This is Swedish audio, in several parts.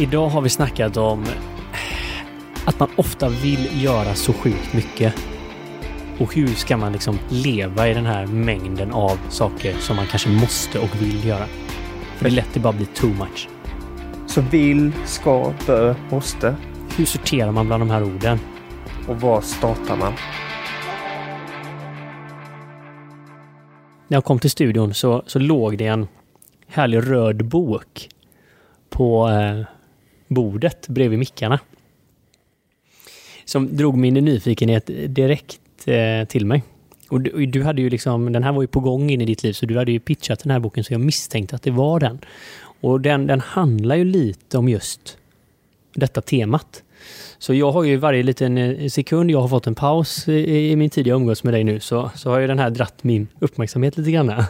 Idag har vi snackat om att man ofta vill göra så sjukt mycket. Och hur ska man liksom leva i den här mängden av saker som man kanske måste och vill göra? För det är lätt att det bara blir too much. Så vill, ska, bör, måste. Hur sorterar man bland de här orden? Och var startar man? När jag kom till studion så, så låg det en härlig röd bok på eh, bordet bredvid mickarna. Som drog min nyfikenhet direkt eh, till mig. Och du, du, hade ju liksom, den här var ju på gång in i ditt liv, så du hade ju pitchat den här boken, så jag misstänkte att det var den. Och den, den handlar ju lite om just detta temat. Så jag har ju varje liten eh, sekund jag har fått en paus i, i min tid jag umgås med dig nu, så, så har ju den här dratt min uppmärksamhet lite grann.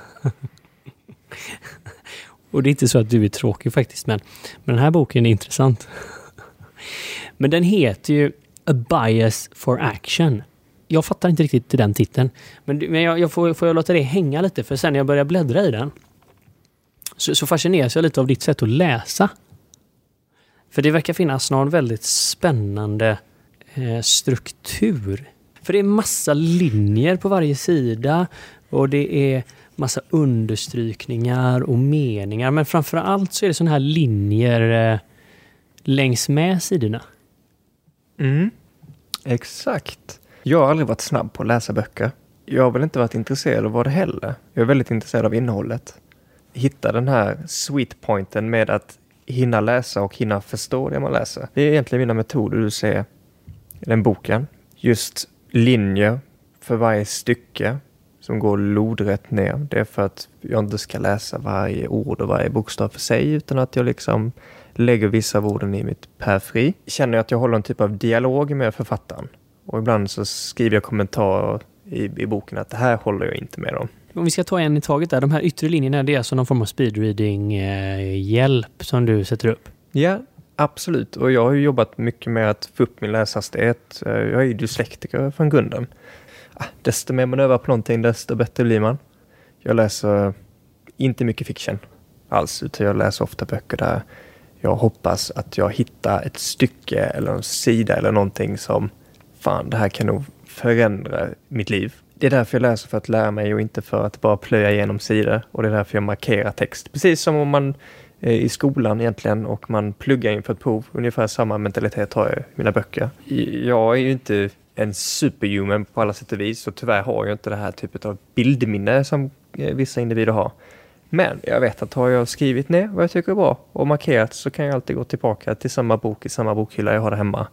Och det är inte så att du är tråkig faktiskt, men, men den här boken är intressant. men den heter ju A Bias for Action. Jag fattar inte riktigt den titeln. Men, men jag, jag får, får jag låta det hänga lite, för sen när jag börjar bläddra i den så, så fascineras jag lite av ditt sätt att läsa. För det verkar finnas någon väldigt spännande eh, struktur. För det är massa linjer på varje sida och det är massa understrykningar och meningar. Men framför allt så är det sådana här linjer eh, längs med sidorna. Mm, exakt. Jag har aldrig varit snabb på att läsa böcker. Jag har väl inte varit intresserad av det heller. Jag är väldigt intresserad av innehållet. Hitta den här sweet pointen med att hinna läsa och hinna förstå det man läser. Det är egentligen mina metoder du ser i den boken. Just linjer för varje stycke som går lodrätt ner. Det är för att jag inte ska läsa varje ord och varje bokstav för sig utan att jag liksom lägger vissa av orden i mitt perfri. Känner jag att jag håller en typ av dialog med författaren. Och ibland så skriver jag kommentarer i, i boken att det här håller jag inte med om. Om vi ska ta en i taget där. De här yttre linjerna, det är alltså någon form av speedreading-hjälp som du sätter upp? Ja, absolut. Och jag har jobbat mycket med att få upp min läshastighet. Jag är ju dyslektiker från grunden. Desto mer man övar på någonting, desto bättre blir man. Jag läser inte mycket fiction alls, utan jag läser ofta böcker där jag hoppas att jag hittar ett stycke eller en sida eller någonting som fan, det här kan nog förändra mitt liv. Det är därför jag läser för att lära mig och inte för att bara plöja igenom sidor. Och det är därför jag markerar text. Precis som om man Eh, i skolan egentligen och man pluggar inför ett prov. Ungefär samma mentalitet har jag i mina böcker. Jag är ju inte en superhuman på alla sätt och vis och tyvärr har jag inte det här typet av bildminne som eh, vissa individer har. Men jag vet att har jag skrivit ner vad jag tycker är bra och markerat så kan jag alltid gå tillbaka till samma bok i samma bokhylla jag har där hemma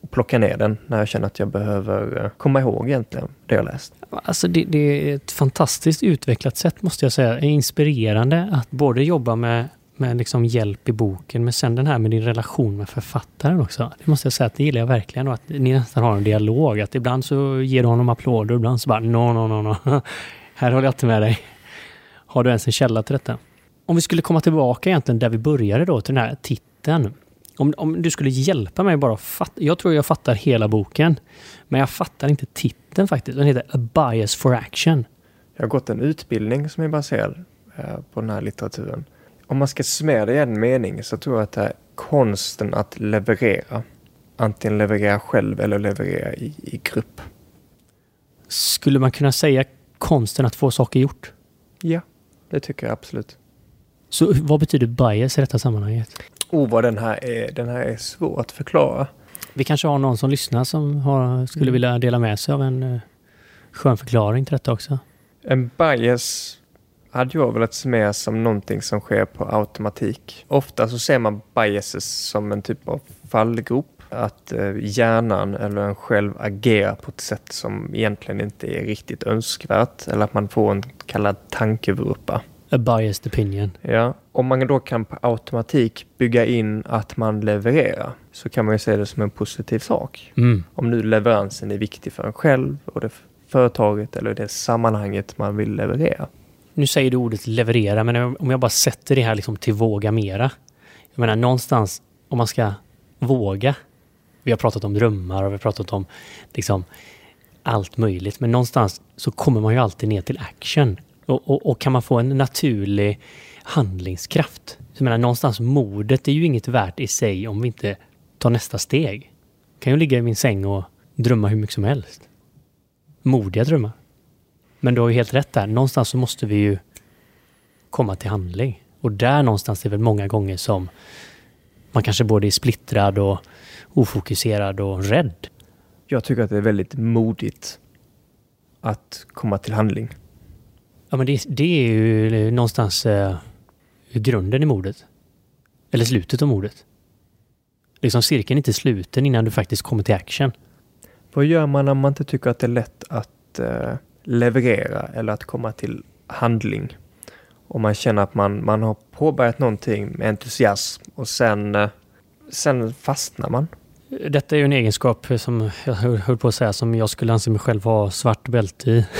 och plocka ner den när jag känner att jag behöver eh, komma ihåg egentligen det jag läst. Alltså det, det är ett fantastiskt utvecklat sätt måste jag säga. Inspirerande att både jobba med med liksom hjälp i boken, men sen den här med din relation med författaren också. Det måste jag säga att det gillar jag verkligen och att ni nästan har en dialog. Att ibland så ger du honom applåder och ibland så bara no, no, no, no. Här håller jag inte med dig. Har du ens en källa till detta? Om vi skulle komma tillbaka egentligen där vi började då, till den här titeln. Om, om du skulle hjälpa mig bara att fatta. Jag tror jag fattar hela boken. Men jag fattar inte titeln faktiskt. Den heter A Bias for Action. Jag har gått en utbildning som är baserad eh, på den här litteraturen om man ska summera det i en mening så tror jag att det är konsten att leverera. Antingen leverera själv eller leverera i, i grupp. Skulle man kunna säga konsten att få saker gjort? Ja, det tycker jag absolut. Så vad betyder bias i detta sammanhanget? Oh, vad den här är. Den här är svår att förklara. Vi kanske har någon som lyssnar som har, skulle mm. vilja dela med sig av en uh, skön förklaring till detta också. En bias hade jag velat se mer som någonting som sker på automatik. Ofta så ser man biases som en typ av fallgrop. Att eh, hjärnan eller en själv agerar på ett sätt som egentligen inte är riktigt önskvärt. Eller att man får en kallad tankevurpa. A biased opinion. Ja, om man då kan på automatik bygga in att man levererar så kan man ju se det som en positiv sak. Mm. Om nu leveransen är viktig för en själv och det företaget eller det sammanhanget man vill leverera nu säger du ordet leverera, men om jag bara sätter det här liksom till våga mera. Jag menar någonstans, om man ska våga. Vi har pratat om drömmar och vi har pratat om liksom allt möjligt, men någonstans så kommer man ju alltid ner till action. Och, och, och kan man få en naturlig handlingskraft jag menar, någonstans modet är ju inget värt i sig om vi inte tar nästa steg. Jag kan ju ligga i min säng och drömma hur mycket som helst. Modiga drömmar. Men du har ju helt rätt där. Någonstans så måste vi ju komma till handling. Och där någonstans är väl många gånger som man kanske både är splittrad och ofokuserad och rädd. Jag tycker att det är väldigt modigt att komma till handling. Ja, men det, det är ju någonstans eh, grunden i mordet. Eller slutet av mordet. Liksom cirkeln är inte sluten innan du faktiskt kommer till action. Vad gör man när man inte tycker att det är lätt att eh, leverera eller att komma till handling? Om man känner att man, man har påbörjat någonting med entusiasm och sen, eh, sen fastnar man. Detta är ju en egenskap som jag höll på att säga som jag skulle anse mig själv ha svart bälte i.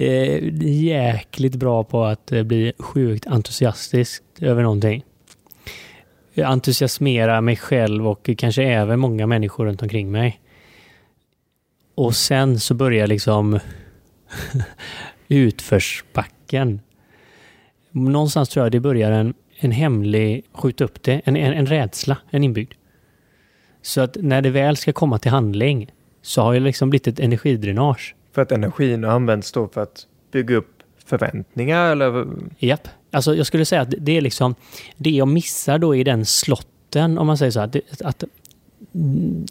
Eh, jäkligt bra på att eh, bli sjukt entusiastisk över någonting. Entusiasmera mig själv och kanske även många människor runt omkring mig. Och sen så börjar liksom utförsbacken. Någonstans tror jag det börjar en, en hemlig, skjut upp det, en, en, en rädsla, en inbyggd. Så att när det väl ska komma till handling så har det liksom blivit ett energidränage. För att energin används då för att bygga upp förväntningar eller? Japp. Alltså jag skulle säga att det är liksom det jag missar då i den slotten om man säger så här. Att, att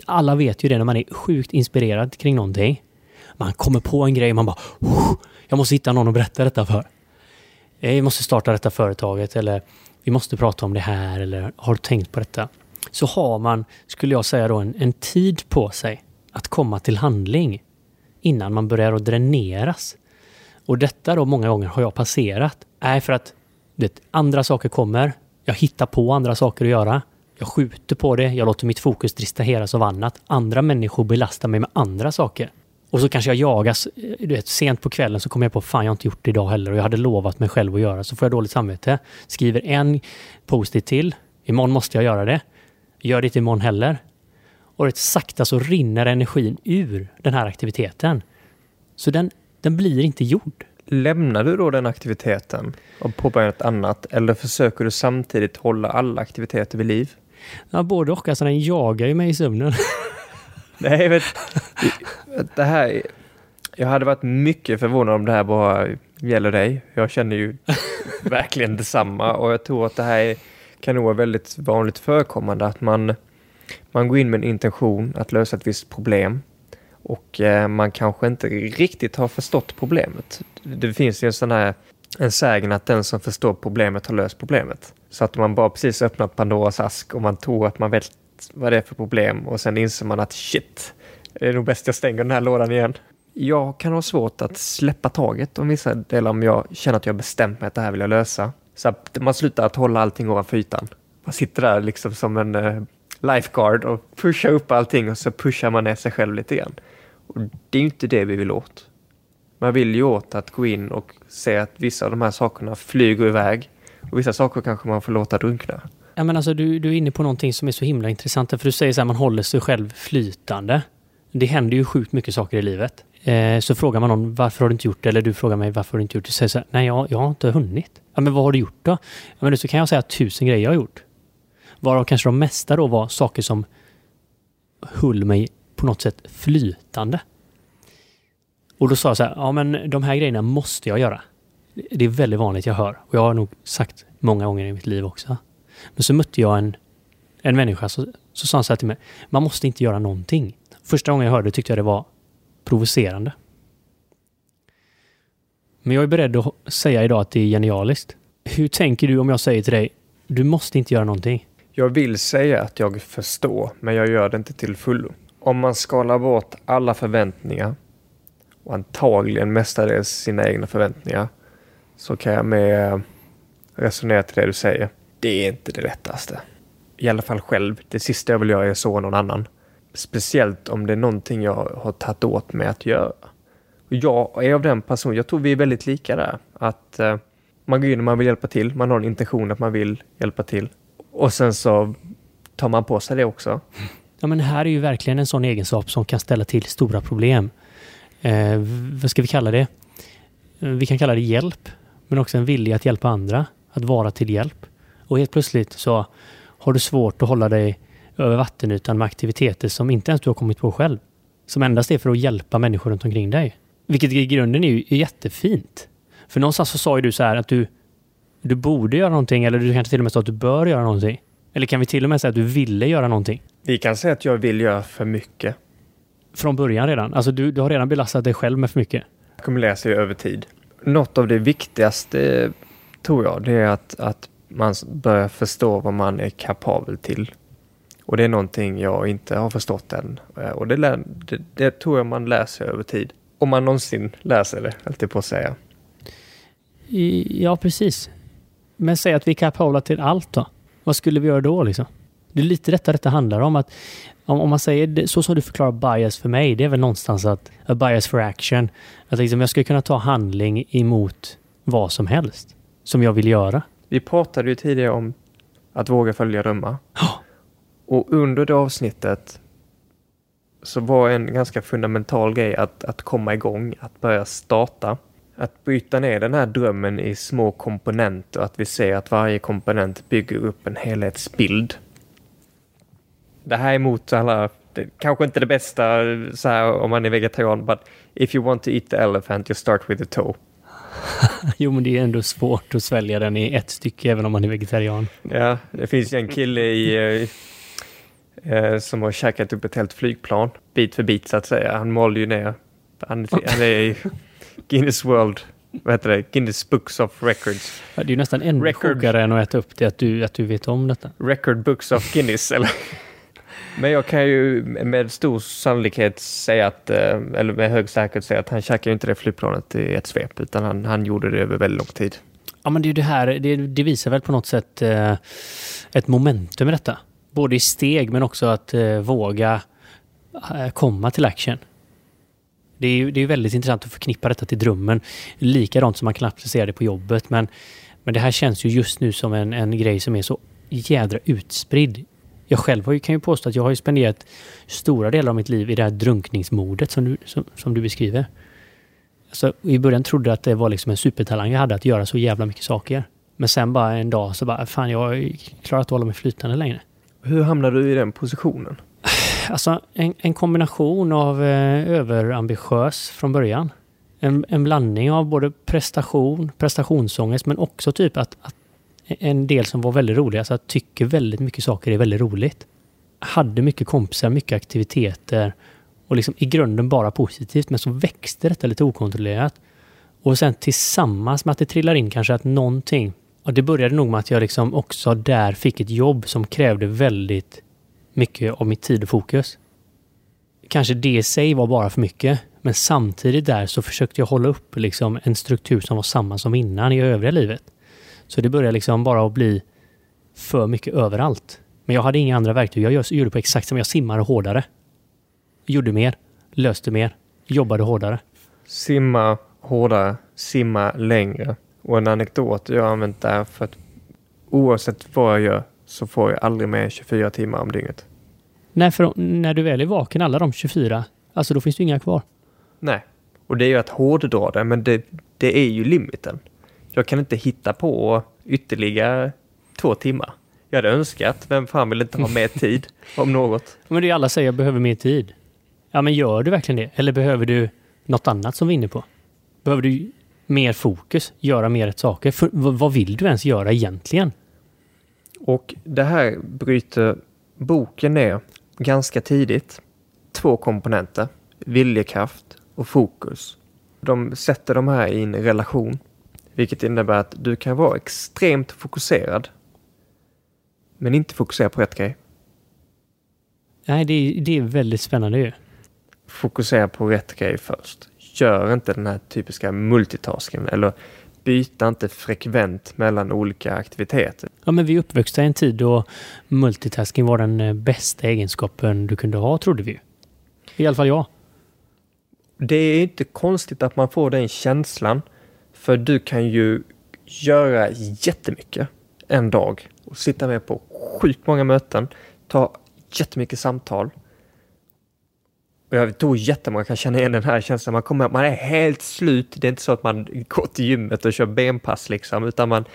alla vet ju det när man är sjukt inspirerad kring någonting. Man kommer på en grej och man bara jag måste hitta någon att berätta detta för. Eh, jag måste starta detta företaget eller vi måste prata om det här eller har du tänkt på detta? Så har man, skulle jag säga då, en, en tid på sig att komma till handling innan man börjar att dräneras. Och detta då många gånger har jag passerat. Nej, för att vet, andra saker kommer. Jag hittar på andra saker att göra. Jag skjuter på det. Jag låter mitt fokus distraheras av annat. Andra människor belastar mig med andra saker. Och så kanske jag jagas. Eh, du vet, sent på kvällen så kommer jag på fan jag har inte gjort det idag heller och jag hade lovat mig själv att göra. Så får jag dåligt samvete. Skriver en post-it till. Imorgon måste jag göra det. Gör det inte imorgon heller. Och rätt sakta så rinner energin ur den här aktiviteten. Så den, den blir inte gjord. Lämnar du då den aktiviteten och påbörjar något annat eller försöker du samtidigt hålla alla aktiviteter vid liv? Ja, både och. Alltså den jagar ju mig i sömnen. Nej, vet, det här... Jag hade varit mycket förvånad om det här bara gäller dig. Jag känner ju verkligen detsamma och jag tror att det här kan nog vara väldigt vanligt förekommande att man, man går in med en intention att lösa ett visst problem och eh, man kanske inte riktigt har förstått problemet. Det finns ju en sån här en sägen att den som förstår problemet har löst problemet. Så att man bara precis öppnat Pandoras ask och man tror att man vet vad det är för problem och sen inser man att shit, det är nog bäst jag stänger den här lådan igen. Jag kan ha svårt att släppa taget om vissa delar om jag känner att jag bestämt mig att det här vill jag lösa. Så att man slutar att hålla allting ovanför ytan. Man sitter där liksom som en eh, lifeguard och pushar upp allting och så pushar man ner sig själv lite grann. Och det är ju inte det vi vill åt. Man vill ju åt att gå in och se att vissa av de här sakerna flyger iväg och vissa saker kanske man får låta drunkna. Ja, men alltså, du, du är inne på någonting som är så himla intressant. För du säger så här, man håller sig själv flytande. Det händer ju sjukt mycket saker i livet. Eh, så frågar man någon varför har du inte gjort det? Eller du frågar mig varför har du inte gjort det? Så säger så här, nej jag, jag har inte hunnit. Ja, men vad har du gjort då? Ja, men så kan jag säga tusen grejer jag har gjort. Varav kanske de mesta då var saker som höll mig på något sätt flytande. Och då sa jag så här, ja men de här grejerna måste jag göra. Det är väldigt vanligt jag hör. Och jag har nog sagt många gånger i mitt liv också. Men så mötte jag en, en människa, så, så sa han så här till mig, man måste inte göra någonting. Första gången jag hörde det tyckte jag det var provocerande. Men jag är beredd att säga idag att det är genialiskt. Hur tänker du om jag säger till dig, du måste inte göra någonting? Jag vill säga att jag förstår, men jag gör det inte till fullo. Om man skalar bort alla förväntningar och antagligen mestadels sina egna förväntningar så kan jag med eh, resonera till det du säger. Det är inte det lättaste. I alla fall själv. Det sista jag vill göra är att så någon annan. Speciellt om det är någonting jag har tagit åt mig att göra. Och jag är av den personen, jag tror vi är väldigt lika där. Att eh, man går in och man vill hjälpa till. Man har en intention att man vill hjälpa till. Och sen så tar man på sig det också. Ja, men här är ju verkligen en sån egenskap som kan ställa till stora problem. Eh, vad ska vi kalla det? Eh, vi kan kalla det hjälp men också en vilja att hjälpa andra, att vara till hjälp. Och helt plötsligt så har du svårt att hålla dig över vattenytan med aktiviteter som inte ens du har kommit på själv. Som endast är för att hjälpa människor runt omkring dig. Vilket i grunden är ju jättefint. För någonstans så sa ju du så här att du, du borde göra någonting eller du kanske till och med sa att du bör göra någonting. Eller kan vi till och med säga att du ville göra någonting? Vi kan säga att jag vill göra för mycket. Från början redan? Alltså du, du har redan belastat dig själv med för mycket? Ackumulerar sig över tid. Något av det viktigaste tror jag, det är att, att man börjar förstå vad man är kapabel till. Och det är någonting jag inte har förstått än. Eh, och det, lär, det, det tror jag man lär sig över tid. Om man någonsin lär sig det, alltid på att säga. Ja, precis. Men säg att vi är kapabla till allt då. Vad skulle vi göra då liksom? Det är lite detta detta handlar om. att om, om man säger så som du förklarar bias för mig, det är väl någonstans att a bias for action. Att liksom jag ska kunna ta handling emot vad som helst som jag vill göra. Vi pratade ju tidigare om att våga följa drömmar. Oh. Och under det avsnittet så var en ganska fundamental grej att, att komma igång, att börja starta. Att bryta ner den här drömmen i små komponenter, att vi ser att varje komponent bygger upp en helhetsbild. Det här är emot alla, det, kanske inte det bästa så här om man är vegetarian, but if you want to eat the elephant you start with the toe. jo, men det är ändå svårt att svälja den i ett stycke även om man är vegetarian. Ja, det finns ju en kille i eh, eh, som har käkat upp ett helt flygplan, bit för bit så att säga. Han malde ju ner. Han, han är i Guinness World, vad heter det, Guinness Books of Records. Ja, det är ju nästan ännu sjukare än att äta upp det, att du, att du vet om detta. Record Books of Guinness, eller? Men jag kan ju med stor sannolikhet säga att, eh, eller med hög säkerhet säga att han käkade inte det flygplanet i ett svep, utan han, han gjorde det över väldigt lång tid. Ja, men det är ju det här, det, det visar väl på något sätt eh, ett momentum i detta både i steg men också att eh, våga eh, komma till action. Det är ju det är väldigt intressant att förknippa detta till drömmen. Likadant som man kan applicera det på jobbet. Men, men det här känns ju just nu som en, en grej som är så jädra utspridd. Jag själv kan ju påstå att jag har ju spenderat stora delar av mitt liv i det här drunkningsmodet som du, som, som du beskriver. Alltså, I början trodde jag att det var liksom en supertalang jag hade att göra så jävla mycket saker. Men sen bara en dag så bara, fan jag klarar inte att hålla mig flytande längre. Hur hamnade du i den positionen? Alltså en, en kombination av eh, överambitiös från början. En, en, blandning av både prestation, prestationsångest men också typ att, att en del som var väldigt rolig, alltså jag tycker väldigt mycket saker är väldigt roligt. Hade mycket kompisar, mycket aktiviteter och liksom i grunden bara positivt men så växte detta lite okontrollerat. Och sen tillsammans med att det trillar in kanske att någonting och det började nog med att jag liksom också där fick ett jobb som krävde väldigt mycket av mitt tid och fokus. Kanske det i sig var bara för mycket, men samtidigt där så försökte jag hålla upp liksom en struktur som var samma som innan i övriga livet. Så det började liksom bara att bli för mycket överallt. Men jag hade inga andra verktyg. Jag gjorde på exakt som jag simmade hårdare. Gjorde mer, löste mer, jobbade hårdare. Simma hårdare, simma längre. Och en anekdot jag har använt där för att oavsett vad jag gör så får jag aldrig mer 24 timmar om dygnet. Nej, för när du väl är vaken alla de 24, alltså då finns det inga kvar. Nej, och det är ju att hårddra det, men det, det är ju limiten. Jag kan inte hitta på ytterligare två timmar. Jag hade önskat, vem fan vill inte ha mer tid om något? Men det är alla säger, jag behöver mer tid. Ja, men gör du verkligen det? Eller behöver du något annat som vi är inne på? Behöver du mer fokus, göra mer rätt saker. För, vad vill du ens göra egentligen? Och det här bryter boken ner ganska tidigt. Två komponenter, viljekraft och fokus. De sätter de här i en relation, vilket innebär att du kan vara extremt fokuserad, men inte fokusera på rätt grej. Nej, det är, det är väldigt spännande ju. Fokusera på rätt grej först gör inte den här typiska multitaskingen eller byta inte frekvent mellan olika aktiviteter. Ja, men vi är uppväxta i en tid då multitasking var den eh, bästa egenskapen du kunde ha, trodde vi. I alla fall jag. Det är inte konstigt att man får den känslan, för du kan ju göra jättemycket en dag och sitta med på sjukt många möten, ta jättemycket samtal Och jag tror jättemånga kan känna igen den här känslan. Man kommer man är helt slut. Det är inte så att man går till gymmet och kör benpass liksom, utan man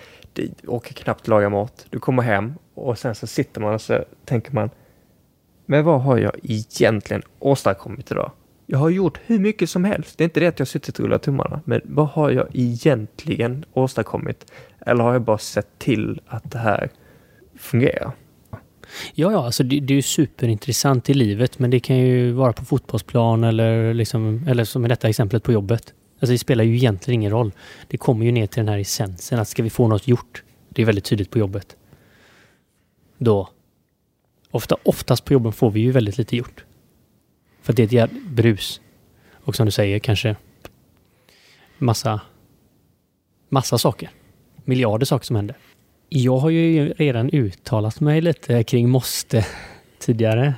orkar knappt laga mat. Du kommer hem och sen så sitter man och så tänker man, men vad har jag egentligen åstadkommit idag? Jag har gjort hur mycket som helst. Det är inte det att jag suttit och rullat tummarna, men vad har jag egentligen åstadkommit? Eller har jag bara sett till att det här fungerar? Ja, ja, alltså det, det är ju superintressant i livet, men det kan ju vara på fotbollsplan eller, liksom, eller som i detta exemplet på jobbet. Alltså det spelar ju egentligen ingen roll. Det kommer ju ner till den här essensen att ska vi få något gjort, det är väldigt tydligt på jobbet. Då, ofta, oftast på jobben får vi ju väldigt lite gjort. För det är ett brus. Och som du säger, kanske massa, massa saker. Miljarder saker som händer. Jag har ju redan uttalat mig lite kring måste tidigare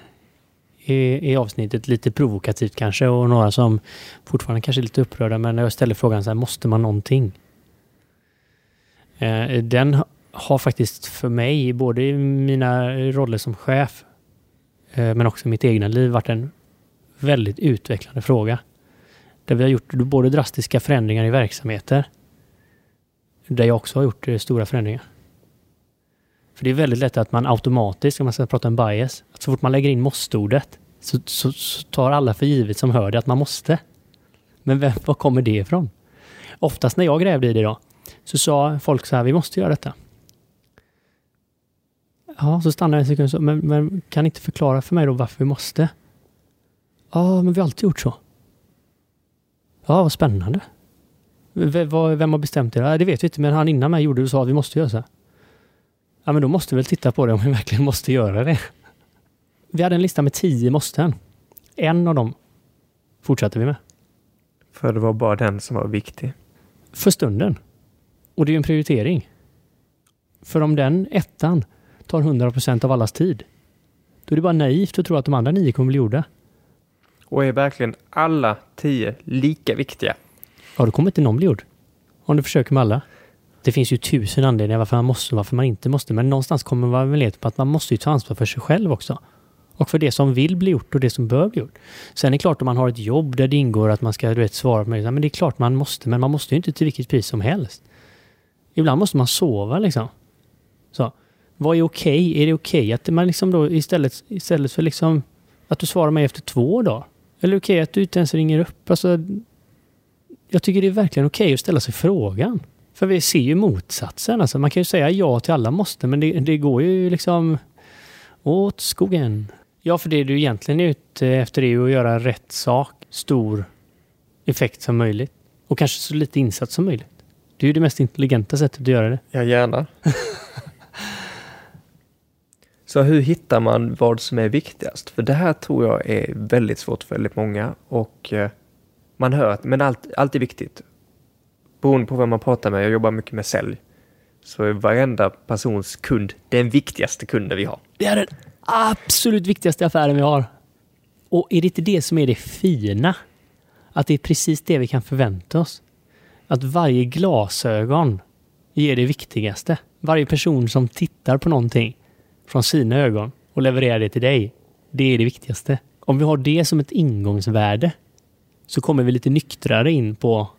i, i avsnittet. Lite provokativt kanske och några som fortfarande kanske är lite upprörda. Men jag ställer frågan så här, måste man någonting? Eh, den har faktiskt för mig, både i mina roller som chef eh, men också i mitt egna liv, varit en väldigt utvecklande fråga. Där vi har gjort både drastiska förändringar i verksamheter, där jag också har gjort eh, stora förändringar. För det är väldigt lätt att man automatiskt, om man ska prata om bias, att så fort man lägger in måste-ordet så, så, så, tar alla för givet som hör det att man måste. Men vem, var kommer det ifrån? Oftast när jag grävde i det då, så sa folk så här, vi måste göra detta. Ja, så stannade jag en sekund så, men, men kan ni inte förklara för mig då varför vi måste? Ja, men vi har alltid gjort så. Ja, vad spännande. V vem har bestämt det? Ja, det vet vi inte, men han innan mig gjorde det och sa att vi måste göra så här. Ja, men då måste vi väl titta på det om vi verkligen måste göra det. Vi hade en lista med tio måsten. En av dem fortsatte vi med. För det var bara den som var viktig? För stunden. Och det är en prioritering. För om den ettan tar 100 procent av allas tid, då är det bara naivt att tro att de andra nio kommer bli gjorda. Och är verkligen alla tio lika viktiga? Ja, då kommer inte någon bli gjord. Om du försöker med alla. Det finns ju tusen anledningar varför man måste och varför man inte måste, men någonstans kommer man väl på att man måste ju ta ansvar för sig själv också. Och för det som vill bli gjort och det som bör bli gjort. Sen är det klart om man har ett jobb där det ingår att man ska du vet, svara på mig, men det är klart man måste, men man måste ju inte till vilket pris som helst. Ibland måste man sova liksom. Så. Vad är okej? Okay? Är det okej okay att man liksom då istället, istället för liksom att du svarar mig efter två dagar? Eller okej okay, att du inte ens ringer upp? Alltså, jag tycker det är verkligen okej att ställa sig frågan. För vi ser ju motsatsen. Alltså man kan ju säga ja till alla måste, men det, det går ju liksom åt skogen. Ja, för det du egentligen är ute efter är ju att göra rätt sak, stor effekt som möjligt. Och kanske så lite insats som möjligt. Det är ju det mest intelligenta sättet att göra det. Ja, gärna. så hur hittar man vad som är viktigast? För det här tror jag är väldigt svårt för väldigt många och eh, man hör att men allt, allt är viktigt beroende på vem man pratar med, jag jobbar mycket med sälj, så är varenda persons kund den viktigaste kunden vi har. Det är den absolut viktigaste affären vi har. Och är det inte det som är det fina? Att det är precis det vi kan förvänta oss. Att varje glasögon ger det viktigaste. Varje person som tittar på någonting från sina ögon och leverera det till dig, det är det viktigaste. Om vi har det som ett ingångsvärde så kommer vi lite nyktrare in på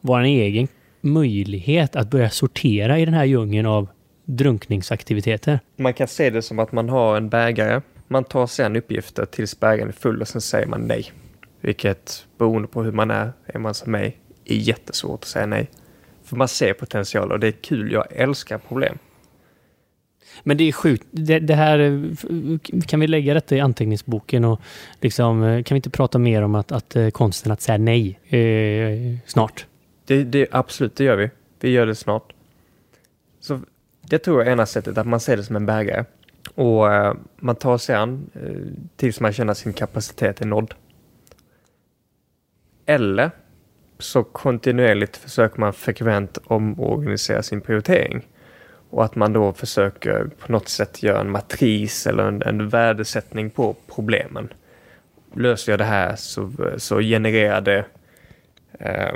vår egen möjlighet att börja sortera i den här djungeln av drunkningsaktiviteter. Man kan se det som att man har en bägare. Man tar sen uppgifter tills bägaren är full och sen säger man nej. Vilket beroende på hur man är, är man som mig, är jättesvårt att säga nej. För man ser potential och det är kul. Jag älskar problem. Men det är sjukt. Det, det, här, kan vi lägga detta i anteckningsboken och liksom, kan vi inte prata mer om att, att eh, konsten att säga nej eh, snart? Det, det, absolut, det gör vi. Vi gör det snart. Så det tror jag är ena sättet, att man ser det som en bägare. Och eh, man tar sig an eh, tills man känner sin kapacitet är nådd. Eller så kontinuerligt försöker man frekvent omorganisera sin prioritering. Och att man då försöker på något sätt göra en matris eller en, en värdesättning på problemen. Löser jag det här så, så genererar det eh,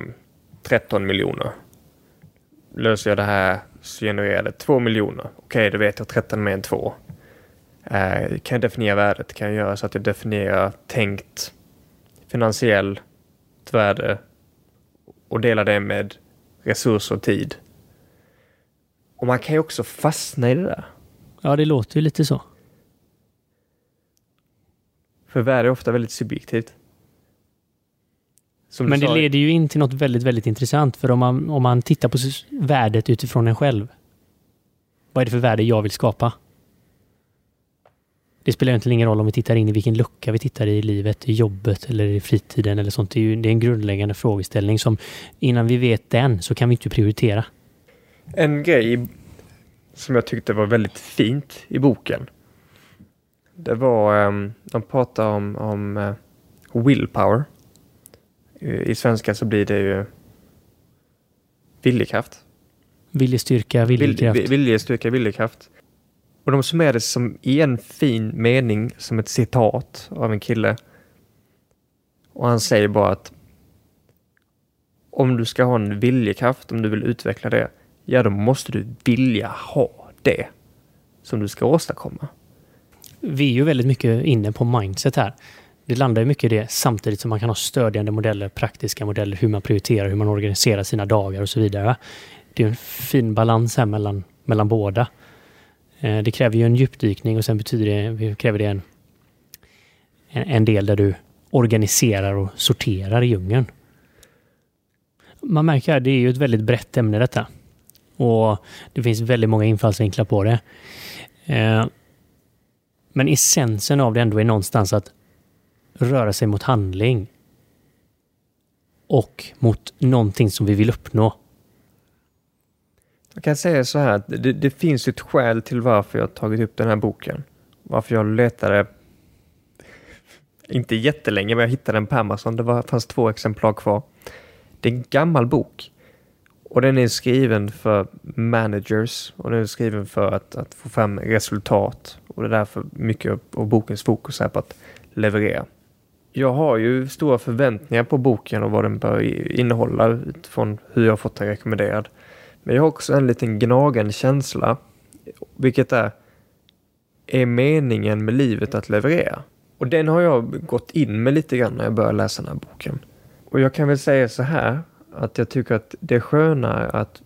13 miljoner. Löser jag det här så genererar det 2 miljoner. Okej, okay, då vet jag 13 mer än 2. Eh, kan jag definiera värdet? Kan jag göra så att jag definierar tänkt finansiellt värde och dela det med resurser och tid. Och man kan ju också fastna i det där. Ja, det låter ju lite så. För värde är ofta väldigt subjektivt. Som Men det leder ju in till något väldigt, väldigt intressant. För om man, om man tittar på värdet utifrån en själv. Vad är det för värde jag vill skapa? Det spelar ju inte ingen roll om vi tittar in i vilken lucka vi tittar i i livet, i jobbet eller i fritiden eller sånt. Det är ju det är en grundläggande frågeställning som innan vi vet den så kan vi inte prioritera. En grej som jag tyckte var väldigt fint i boken. Det var, um, de pratar om, om eh, willpower. I, svenska så blir det ju viljekraft. Viljestyrka, viljekraft. Vil- Viljestyrka, viljekraft. Och de summerar det som i en fin mening, som ett citat av en kille. Och han säger bara att om du ska ha en viljekraft, om du vill utveckla det, ja då måste du vilja ha det som du ska åstadkomma. Vi är ju väldigt mycket inne på mindset här. Det landar ju mycket i det samtidigt som man kan ha stödjande modeller, praktiska modeller, hur man prioriterar, hur man organiserar sina dagar och så vidare. Det är en fin balans här mellan, mellan båda. Eh, det kräver ju en djupdykning och sen betyder det, kräver det en, en, en del där du organiserar och sorterar i djungeln. Man märker att det är ju ett väldigt brett ämne detta. Och det finns väldigt många infallsvinklar på det. Eh, Men essensen av det ändå är någonstans att röra sig mot handling. Och mot någonting som vi vill uppnå. Jag kan säga så här att det, det finns ett skäl till varför jag har tagit upp den här boken. Varför jag letade, inte jättelänge, men jag hittade den på Amazon. Det var, fanns två exemplar kvar. Det är en gammal bok. Och den är skriven för managers och den är skriven för att, att få fram resultat. Och det är därför mycket av bokens fokus är på att leverera. Jag har ju stora förväntningar på boken och vad den bör innehålla utifrån hur jag har fått den rekommenderad. Men jag har också en liten gnagande känsla, vilket är, är meningen med livet att leverera? Och den har jag gått in med lite grann när jag började läsa den här boken. Och jag kan väl säga så här, att jag tycker att det är skönare att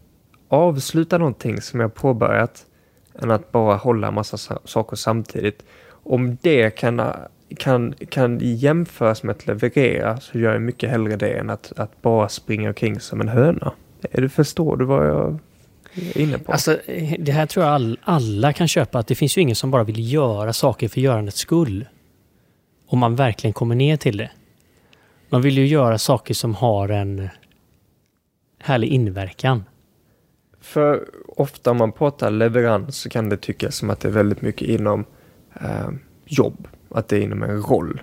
avsluta någonting som jag påbörjat än att bara hålla en massa saker samtidigt. Om det kan, kan, kan jämföras med att leverera så gör jag mycket hellre det än att, att bara springa omkring som en höna. Du, förstår du vad jag är inne på? Alltså, det här tror jag all, alla kan köpa. Att det finns ju ingen som bara vill göra saker för görandets skull. Om man verkligen kommer ner till det. Man vill ju göra saker som har en härlig inverkan. För ofta om man pratar leverans så kan det tyckas som att det är väldigt mycket inom eh, jobb, att det är inom en roll.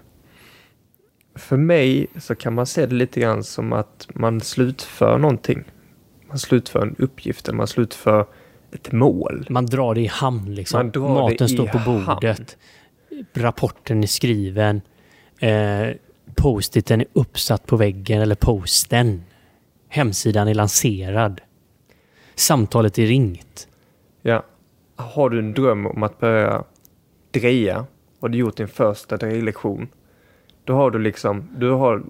För mig så kan man se det lite grann som att man slutför någonting. Man slutför en uppgift, eller man slutför ett mål. Man drar det i hamn liksom. Maten står på bordet. Rapporten är skriven. Eh, Post-iten är uppsatt på väggen, eller posten. Hemsidan är lanserad. Samtalet är ringt. Ja. Har du en dröm om att börja dreja och du gjort din första drejlektion, då har du liksom, du har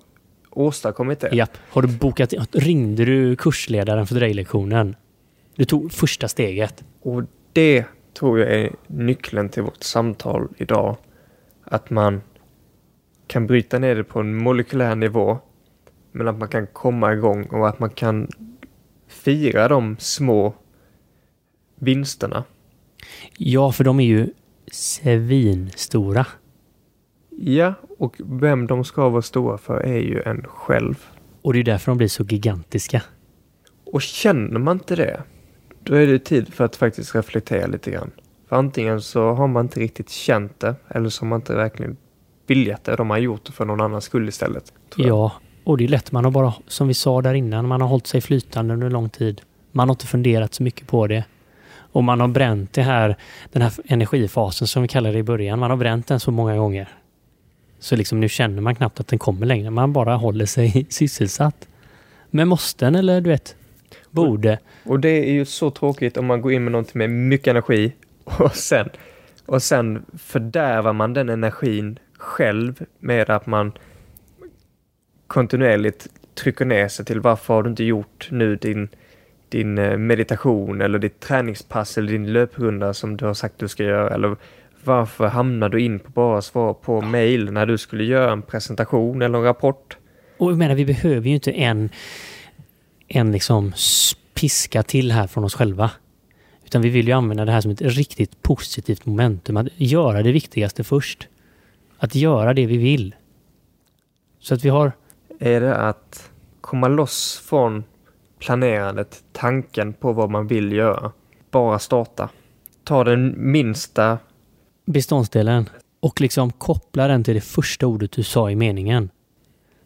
åstadkommit det. Japp. Har du bokat, ringde du kursledaren för drejlektionen? Du tog första steget. Och det tror jag är nyckeln till vårt samtal idag. Att man kan bryta ner det på en molekylär nivå, men att man kan komma igång och att man kan fira de små vinsterna. Ja, för de är ju svinstora. Ja, och vem de ska vara stora för är ju en själv. Och det är därför de blir så gigantiska. Och känner man inte det, då är det tid för att faktiskt reflektera lite grann. För antingen så har man inte riktigt känt det, eller så har man inte verkligen viljat det. De har gjort det för någon annans skull istället. tror. Ja, och det är lätt. Man har bara, som vi sa där innan, man har hållit sig flytande under lång tid. Man har inte funderat så mycket på det. Och man har bränt det här, den här energifasen som vi kallar det i början. Man har bränt den så många gånger. Så liksom nu känner man knappt att den kommer längre. Man bara håller sig sysselsatt. Men måsten eller du vet, borde. Och det är ju så tråkigt om man går in med någonting med mycket energi och sen, och sen fördärvar man den energin själv med att man kontinuerligt trycker ner sig till varför har du inte gjort nu din, din eh, meditation eller ditt träningspass eller din löprunda som du har sagt du ska göra eller varför hamnar du in på bara svar på mail när du skulle göra en presentation eller en rapport? Och jag menar, vi behöver ju inte en, en liksom piska till här från oss själva. Utan vi vill ju använda det här som ett riktigt positivt momentum. Att göra det viktigaste först. Att göra det vi vill. Så att vi har... Är det att komma loss från planerandet, tanken på vad man vill göra. Bara starta. Ta den minsta beståndsdelen och liksom koppla den till det första ordet du sa i meningen.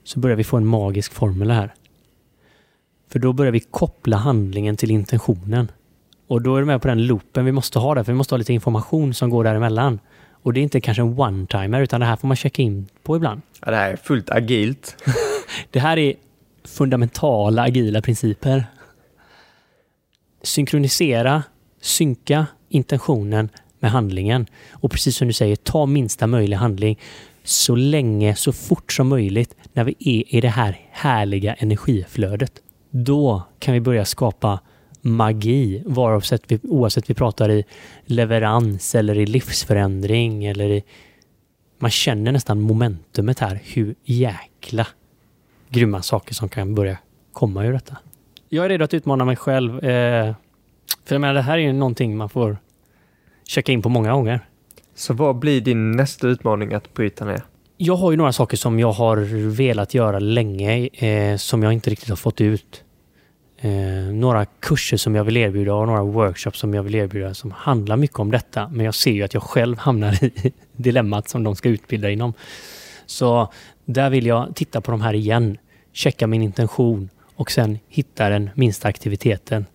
Så börjar vi få en magisk formel här. För då börjar vi koppla handlingen till intentionen. Och då är du med på den loopen vi måste ha där, för vi måste ha lite information som går däremellan. Och det är inte kanske en one-timer, utan det här får man checka in på ibland. Ja, det här är fullt agilt. det här är fundamentala agila principer. Synkronisera, synka intentionen med handlingen. Och precis som du säger, ta minsta möjliga handling så länge, så fort som möjligt när vi är i det här härliga energiflödet. Då kan vi börja skapa magi, oavsett vi, oavsett vi pratar i leverans eller i livsförändring eller i... Man känner nästan momentumet här, hur jäkla grymma saker som kan börja komma ur detta. Jag är redo att utmana mig själv. Eh, för jag menar, det här är ju någonting man får checka in på många gånger. Så vad blir din nästa utmaning att bryta ner? Jag har ju några saker som jag har velat göra länge eh, som jag inte riktigt har fått ut. Eh, några kurser som jag vill erbjuda och några workshops som jag vill erbjuda som handlar mycket om detta. Men jag ser ju att jag själv hamnar i dilemmat som de ska utbilda inom. Så där vill jag titta på de här igen, checka min intention och sen hitta den minsta aktiviteten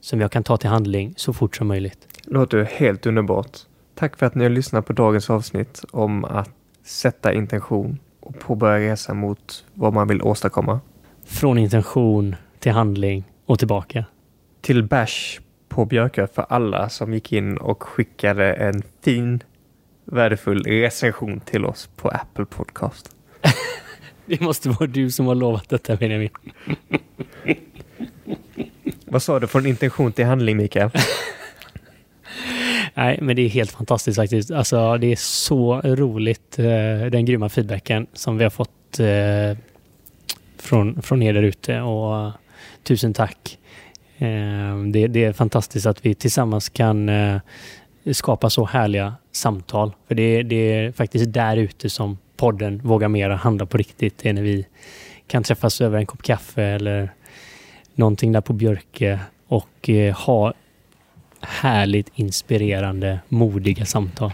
som jag kan ta till handling så fort som möjligt. Låter helt underbart. Tack för att ni har lyssnat på dagens avsnitt om att sätta intention och påbörja resa mot vad man vill åstadkomma. Från intention till handling och tillbaka. Till bash på Björkö för alla som gick in och skickade en fin värdefull recension till oss på Apple Podcast. Det måste vara du som har lovat detta Benjamin. Vad sa du från intention till handling Mikael? Nej, men det är helt fantastiskt faktiskt. Alltså, det är så roligt, eh, den grymma feedbacken som vi har fått eh, från, från er där ute. Och uh, tusen tack. Eh, det, det, är fantastiskt att vi tillsammans kan eh, skapa så härliga samtal. För det, det är faktiskt där ute som podden Våga Mera handlar på riktigt. Det är när vi kan träffas över en kopp kaffe eller någonting där på Björke och eh, ha härligt inspirerande, modiga samtal.